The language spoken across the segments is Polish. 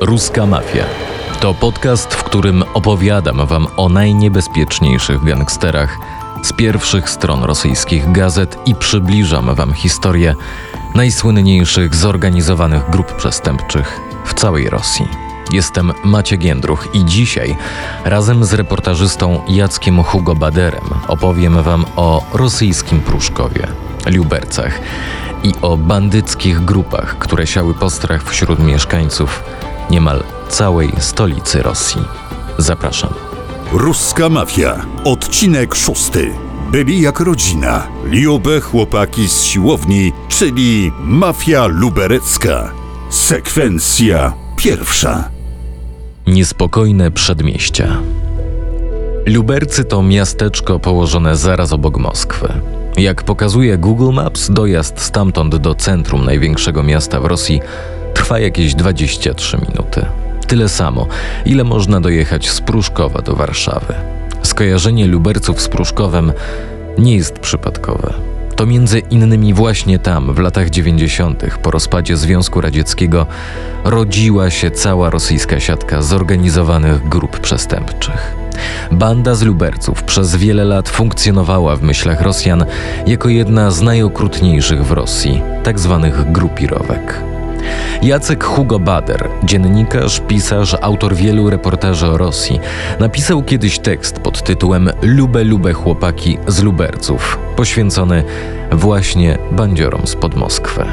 Ruska Mafia. To podcast, w którym opowiadam Wam o najniebezpieczniejszych gangsterach z pierwszych stron rosyjskich gazet i przybliżam Wam historię najsłynniejszych zorganizowanych grup przestępczych w całej Rosji. Jestem Maciek Jędruch i dzisiaj razem z reportażystą Jackiem Hugo Baderem opowiem Wam o rosyjskim Pruszkowie, Lubercach i o bandyckich grupach, które siały postrach wśród mieszkańców niemal całej stolicy Rosji. Zapraszam. Ruska Mafia. Odcinek szósty. Byli jak rodzina. Liube chłopaki z siłowni, czyli mafia luberecka. Sekwencja pierwsza. Niespokojne przedmieścia. Lubercy to miasteczko położone zaraz obok Moskwy. Jak pokazuje Google Maps, dojazd stamtąd do centrum największego miasta w Rosji trwa jakieś 23 minuty. Tyle samo, ile można dojechać z Pruszkowa do Warszawy. Skojarzenie Luberców z Pruszkowem nie jest przypadkowe. To między innymi właśnie tam, w latach 90., po rozpadzie Związku Radzieckiego, rodziła się cała rosyjska siatka zorganizowanych grup przestępczych. Banda z Luberców przez wiele lat funkcjonowała w myślach Rosjan jako jedna z najokrutniejszych w Rosji, tak zwanych grupirowek. Jacek Hugo Bader, dziennikarz, pisarz, autor wielu reportaży o Rosji, napisał kiedyś tekst pod tytułem Lube, lube chłopaki z Luberców, poświęcony właśnie bandziorom spod Moskwy.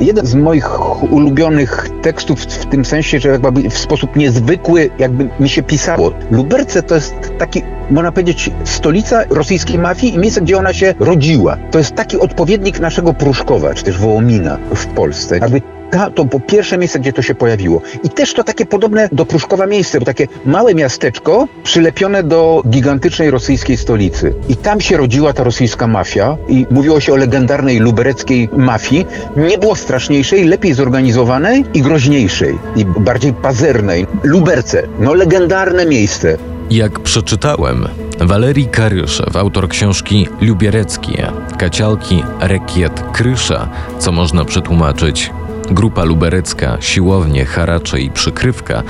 Jeden z moich ulubionych tekstów w tym sensie, że jakby w sposób niezwykły jakby mi się pisało. Luberce to jest taki, można powiedzieć, stolica rosyjskiej mafii i miejsce, gdzie ona się rodziła. To jest taki odpowiednik naszego Pruszkowa, czy też Wołomina w Polsce. Jakby ta, to było pierwsze miejsce, gdzie to się pojawiło. I też to takie podobne do Pruszkowa miejsce, bo takie małe miasteczko przylepione do gigantycznej rosyjskiej stolicy. I tam się rodziła ta rosyjska mafia i mówiło się o legendarnej lubereckiej mafii. Nie było straszniejszej, lepiej zorganizowanej i groźniejszej i bardziej pazernej. Luberce, no legendarne miejsce. Jak przeczytałem, Walerii Karyszew, autor książki Lubiereckie, Kacialki, Rekiet, Krysza, co można przetłumaczyć Grupa luberecka, siłownie, haracze i przykrywka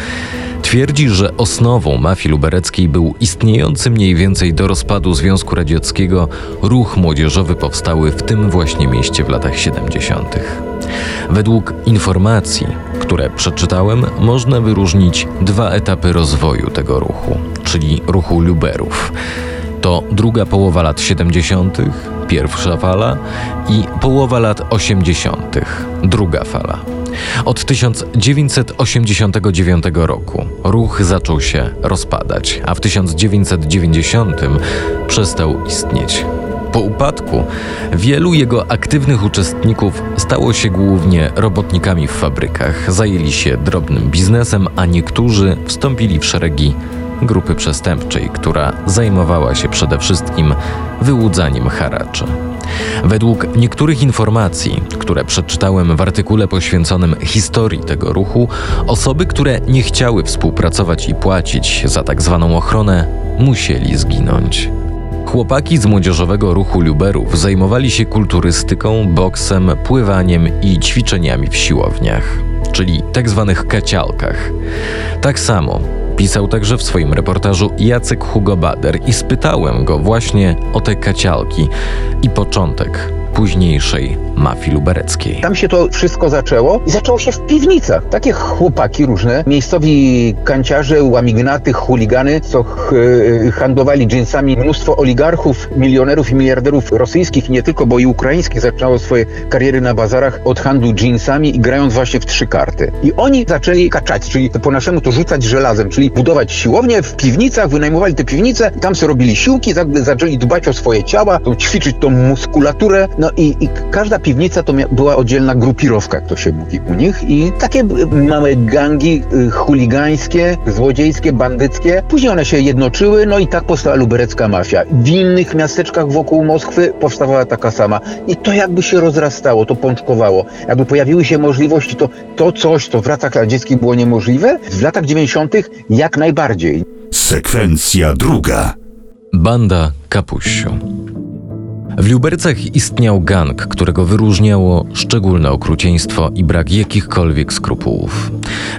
twierdzi, że osnową mafii lubereckiej był istniejący mniej więcej do rozpadu Związku Radzieckiego ruch młodzieżowy powstały w tym właśnie mieście w latach 70. Według informacji, które przeczytałem, można wyróżnić dwa etapy rozwoju tego ruchu, czyli ruchu Luberów. To druga połowa lat 70., pierwsza fala i połowa lat 80., druga fala. Od 1989 roku ruch zaczął się rozpadać, a w 1990 przestał istnieć. Po upadku wielu jego aktywnych uczestników stało się głównie robotnikami w fabrykach, zajęli się drobnym biznesem, a niektórzy wstąpili w szeregi grupy przestępczej, która zajmowała się przede wszystkim wyłudzaniem haraczy. Według niektórych informacji, które przeczytałem w artykule poświęconym historii tego ruchu, osoby, które nie chciały współpracować i płacić za tak zwaną ochronę, musieli zginąć. Chłopaki z młodzieżowego ruchu Luberów zajmowali się kulturystyką, boksem, pływaniem i ćwiczeniami w siłowniach, czyli tak zwanych kacialkach. Tak samo Pisał także w swoim reportażu Jacek Hugo Bader i spytałem go właśnie o te kacialki i początek późniejszej mafii lubereckiej. Tam się to wszystko zaczęło i zaczęło się w piwnicach. Takie chłopaki różne, miejscowi kanciarze, łamignaty, chuligany, co handlowali dżinsami. Mnóstwo oligarchów, milionerów i miliarderów rosyjskich, nie tylko, bo i ukraińskich zaczynało swoje kariery na bazarach od handlu dżinsami i grając właśnie w trzy karty. I oni zaczęli kaczać, czyli po naszemu to rzucać żelazem, czyli budować siłownie w piwnicach, wynajmowali te piwnice, tam sobie robili siłki, zaczęli dbać o swoje ciała, ćwiczyć tą muskulaturę, no i, i każda piwnica to była oddzielna grupirowka, jak to się mówi u nich i takie małe gangi y, chuligańskie, złodziejskie, bandyckie. Później one się jednoczyły, no i tak powstała luberecka mafia. W innych miasteczkach wokół Moskwy powstawała taka sama. I to jakby się rozrastało, to pączkowało. Jakby pojawiły się możliwości, to, to coś, co w latach radzieckich było niemożliwe, w latach 90. jak najbardziej. Sekwencja druga. Banda Kapusiu. W Lubercach istniał gang, którego wyróżniało szczególne okrucieństwo i brak jakichkolwiek skrupułów.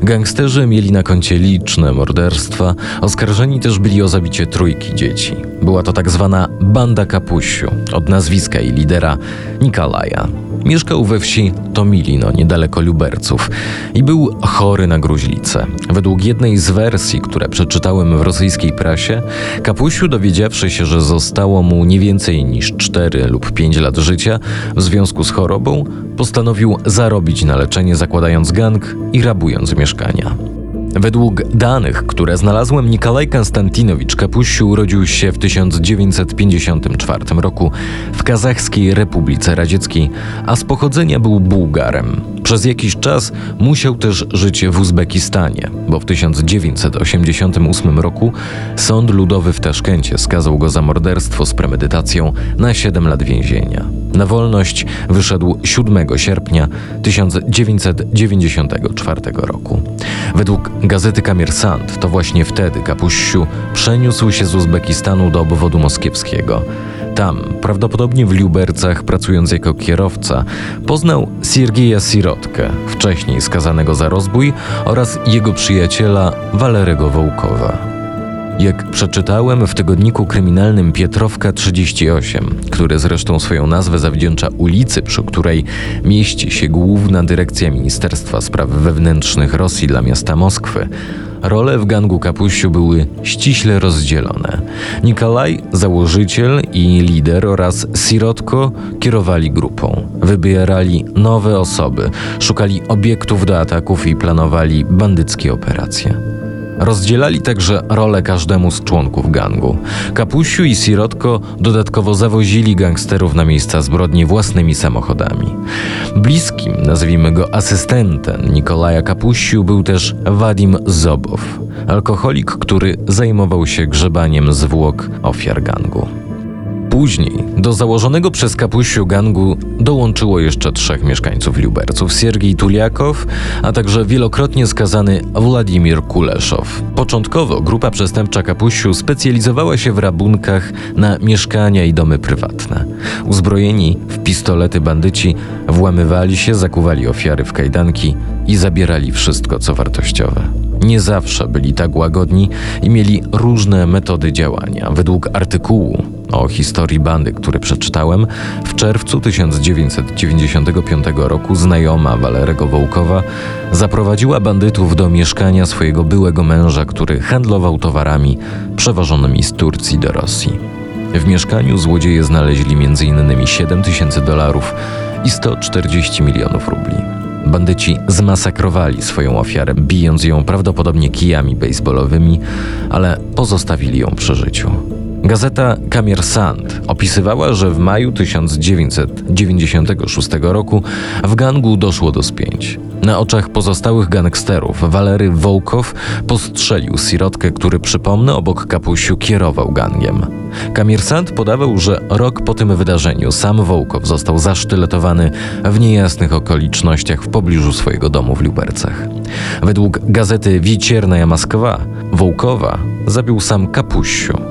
Gangsterzy mieli na koncie liczne morderstwa, oskarżeni też byli o zabicie trójki dzieci. Była to tak zwana banda kapusiu, od nazwiska i lidera Nikolaja. Mieszkał we wsi Tomilino, niedaleko Luberców i był chory na gruźlicę. Według jednej z wersji, które przeczytałem w rosyjskiej prasie, Kapusiu dowiedziawszy się, że zostało mu nie więcej niż 4 lub 5 lat życia w związku z chorobą, postanowił zarobić na leczenie zakładając gang i rabując mieszkania. Według danych, które znalazłem, Nikolaj Konstantinowicz Kapusiu urodził się w 1954 roku w Kazachskiej Republice Radzieckiej, a z pochodzenia był Bułgarem. Przez jakiś czas musiał też żyć w Uzbekistanie, bo w 1988 roku Sąd Ludowy w Taszkencie skazał go za morderstwo z premedytacją na 7 lat więzienia. Na wolność wyszedł 7 sierpnia 1994 roku. Według gazety Kamersant to właśnie wtedy Kapuściu przeniósł się z Uzbekistanu do obwodu moskiewskiego. Tam, prawdopodobnie w Lubercach, pracując jako kierowca, poznał Siergieja Sirotkę, wcześniej skazanego za rozbój, oraz jego przyjaciela Walerego Wołkowa. Jak przeczytałem w tygodniku kryminalnym Pietrowka 38, który zresztą swoją nazwę zawdzięcza ulicy, przy której mieści się główna dyrekcja Ministerstwa Spraw Wewnętrznych Rosji dla miasta Moskwy, role w gangu Kapuściu były ściśle rozdzielone. Nikolaj, założyciel i lider oraz Sirotko kierowali grupą. Wybierali nowe osoby, szukali obiektów do ataków i planowali bandyckie operacje. Rozdzielali także rolę każdemu z członków gangu. Kapusiu i Sirotko dodatkowo zawozili gangsterów na miejsca zbrodni własnymi samochodami. Bliskim, nazwijmy go asystentem Nikolaja Kapusiu był też Wadim Zobow, alkoholik, który zajmował się grzebaniem zwłok ofiar gangu. Później do założonego przez kapusiu gangu dołączyło jeszcze trzech mieszkańców Luberców: Siergiej Tuliakow, a także wielokrotnie skazany Władimir Kuleszow. Początkowo grupa przestępcza kapusiu specjalizowała się w rabunkach na mieszkania i domy prywatne. Uzbrojeni w pistolety bandyci włamywali się, zakuwali ofiary w kajdanki i zabierali wszystko, co wartościowe. Nie zawsze byli tak łagodni i mieli różne metody działania. Według artykułu o historii bandy, który przeczytałem, w czerwcu 1995 roku znajoma Walerego Wołkowa zaprowadziła bandytów do mieszkania swojego byłego męża, który handlował towarami przewożonymi z Turcji do Rosji. W mieszkaniu złodzieje znaleźli m.in. 7 tysięcy dolarów i 140 milionów rubli. Bandyci zmasakrowali swoją ofiarę, bijąc ją prawdopodobnie kijami baseballowymi, ale pozostawili ją przy życiu. Gazeta Kamersant opisywała, że w maju 1996 roku w gangu doszło do spięć. Na oczach pozostałych gangsterów Walery Wołkow postrzelił sirotkę, który przypomnę obok kapusiu kierował gangiem. Kamersant podawał, że rok po tym wydarzeniu sam Wołkow został zasztyletowany w niejasnych okolicznościach w pobliżu swojego domu w Lubercach. Według gazety Wieciernaja Moskwa Wołkowa zabił sam kapusiu.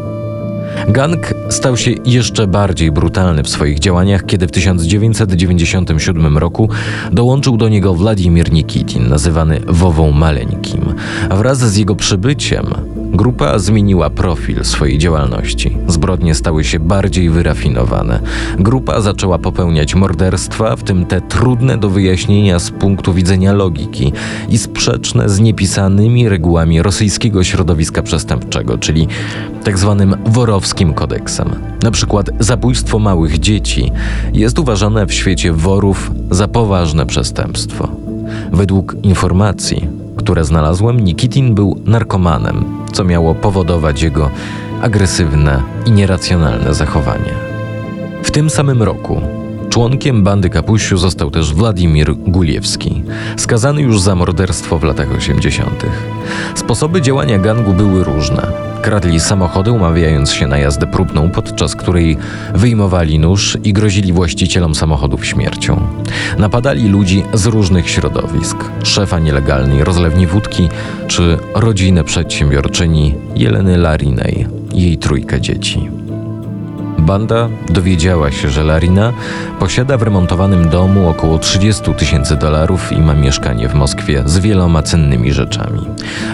Gang stał się jeszcze bardziej brutalny w swoich działaniach, kiedy w 1997 roku dołączył do niego Władimir Nikitin, nazywany Wową Maleńkim. Wraz z jego przybyciem Grupa zmieniła profil swojej działalności. Zbrodnie stały się bardziej wyrafinowane. Grupa zaczęła popełniać morderstwa, w tym te trudne do wyjaśnienia z punktu widzenia logiki i sprzeczne z niepisanymi regułami rosyjskiego środowiska przestępczego, czyli tak zwanym worowskim kodeksem. Na przykład zabójstwo małych dzieci jest uważane w świecie worów za poważne przestępstwo. Według informacji które znalazłem, Nikitin był narkomanem, co miało powodować jego agresywne i nieracjonalne zachowanie. W tym samym roku Członkiem bandy Kapusiu został też Władimir Guliewski, skazany już za morderstwo w latach 80. Sposoby działania gangu były różne. Kradli samochody, umawiając się na jazdę próbną, podczas której wyjmowali nóż i grozili właścicielom samochodów śmiercią. Napadali ludzi z różnych środowisk: szefa nielegalnej rozlewni wódki czy rodzinę przedsiębiorczyni Jeleny Larinej jej trójkę dzieci. Banda dowiedziała się, że Larina posiada w remontowanym domu około 30 tysięcy dolarów i ma mieszkanie w Moskwie z wieloma cennymi rzeczami.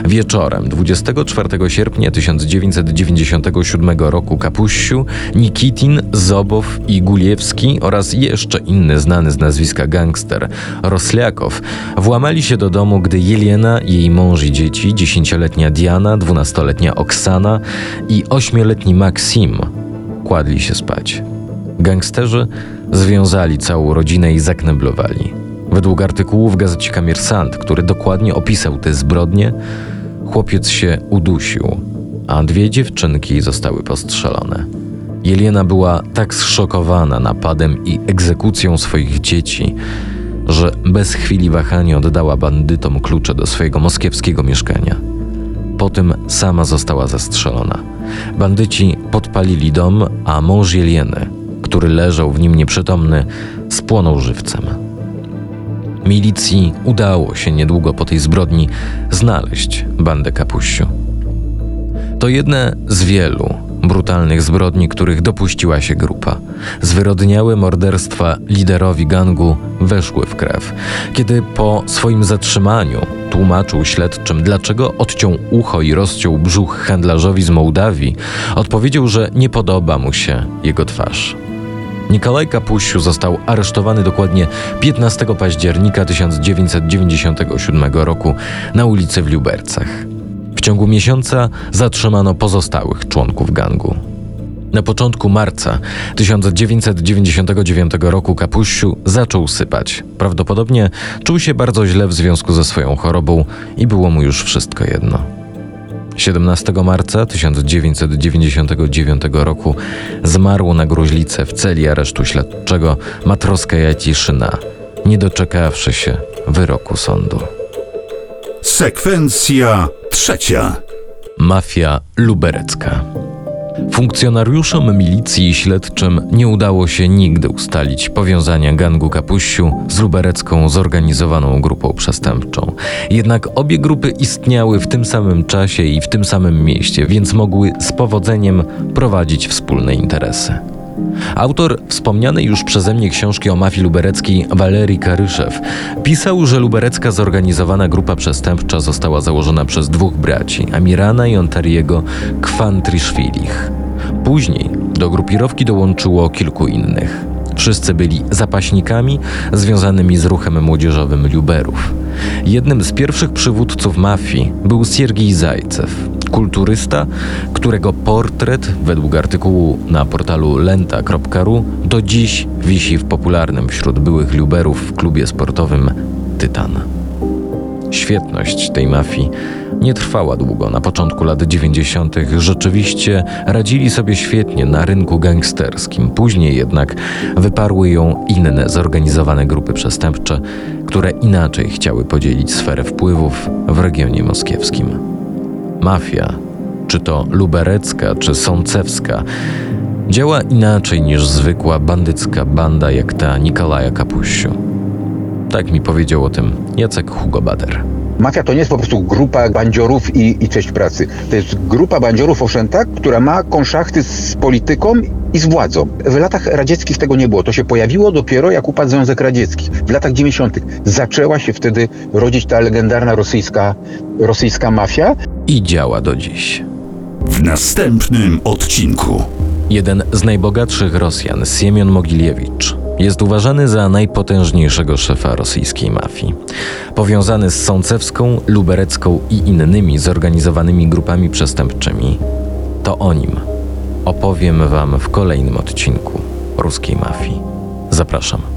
Wieczorem 24 sierpnia 1997 roku Kapuściu, Nikitin, Zobow i Guliewski oraz jeszcze inny znany z nazwiska gangster Rosliakow włamali się do domu, gdy Jelena, jej mąż i dzieci, 10-letnia Diana, 12-letnia Oksana i 8-letni Maksim kładli się spać. Gangsterzy związali całą rodzinę i zakneblowali. Według artykułu w gazecie Kamersant, który dokładnie opisał te zbrodnie, chłopiec się udusił, a dwie dziewczynki zostały postrzelone. Jelena była tak zszokowana napadem i egzekucją swoich dzieci, że bez chwili wahania oddała bandytom klucze do swojego moskiewskiego mieszkania. Potem sama została zastrzelona. Bandyci podpalili dom, a mąż Jelieny, który leżał w nim nieprzytomny, spłonął żywcem. Milicji udało się niedługo po tej zbrodni znaleźć bandę kapuściu. To jedne z wielu brutalnych zbrodni, których dopuściła się grupa. Zwyrodniałe morderstwa liderowi gangu weszły w krew. Kiedy po swoim zatrzymaniu tłumaczył śledczym, dlaczego odciął ucho i rozciął brzuch handlarzowi z Mołdawii, odpowiedział, że nie podoba mu się jego twarz. Nikolaj Kapuściu został aresztowany dokładnie 15 października 1997 roku na ulicy w Lubercach. Ciągu miesiąca zatrzymano pozostałych członków gangu. Na początku marca 1999 roku Kapuściu zaczął sypać. Prawdopodobnie czuł się bardzo źle w związku ze swoją chorobą i było mu już wszystko jedno. 17 marca 1999 roku zmarł na gruźlicę w celi aresztu śledczego matroska Jaciszyna, nie doczekawszy się wyroku sądu. Sekwencja trzecia. Mafia luberecka. Funkcjonariuszom milicji i śledczym nie udało się nigdy ustalić powiązania gangu Kapuściu z luberecką zorganizowaną grupą przestępczą. Jednak obie grupy istniały w tym samym czasie i w tym samym mieście, więc mogły z powodzeniem prowadzić wspólne interesy. Autor wspomnianej już przeze mnie książki o mafii lubereckiej Walerii Karyszew pisał, że luberecka zorganizowana grupa przestępcza została założona przez dwóch braci, Amirana i Ontariego Kwantriszwilich. Później do grupirowki dołączyło kilku innych. Wszyscy byli zapaśnikami związanymi z ruchem młodzieżowym Luberów. Jednym z pierwszych przywódców mafii był Siergiej Zajcew, kulturysta, którego portret, według artykułu na portalu lenta.ru, do dziś wisi w popularnym wśród byłych Luberów w klubie sportowym Tytan. Świetność tej mafii nie trwała długo. Na początku lat 90. rzeczywiście radzili sobie świetnie na rynku gangsterskim. Później jednak wyparły ją inne zorganizowane grupy przestępcze, które inaczej chciały podzielić sferę wpływów w regionie moskiewskim. Mafia, czy to luberecka, czy sącewska, działa inaczej niż zwykła bandycka banda jak ta Nikolaja Kapuściu. Tak mi powiedział o tym Jacek Hugo Bader. Mafia to nie jest po prostu grupa bandziorów i, i cześć pracy. To jest grupa bandziorów oszczęta, która ma konszachty z polityką i z władzą. W latach radzieckich tego nie było. To się pojawiło dopiero jak upadł Związek Radziecki. W latach 90. zaczęła się wtedy rodzić ta legendarna rosyjska, rosyjska mafia. I działa do dziś. W następnym odcinku. Jeden z najbogatszych Rosjan, Siemion Mogiliewicz, jest uważany za najpotężniejszego szefa rosyjskiej mafii. Powiązany z sącewską, luberecką i innymi zorganizowanymi grupami przestępczymi. To o nim opowiem Wam w kolejnym odcinku ruskiej mafii. Zapraszam.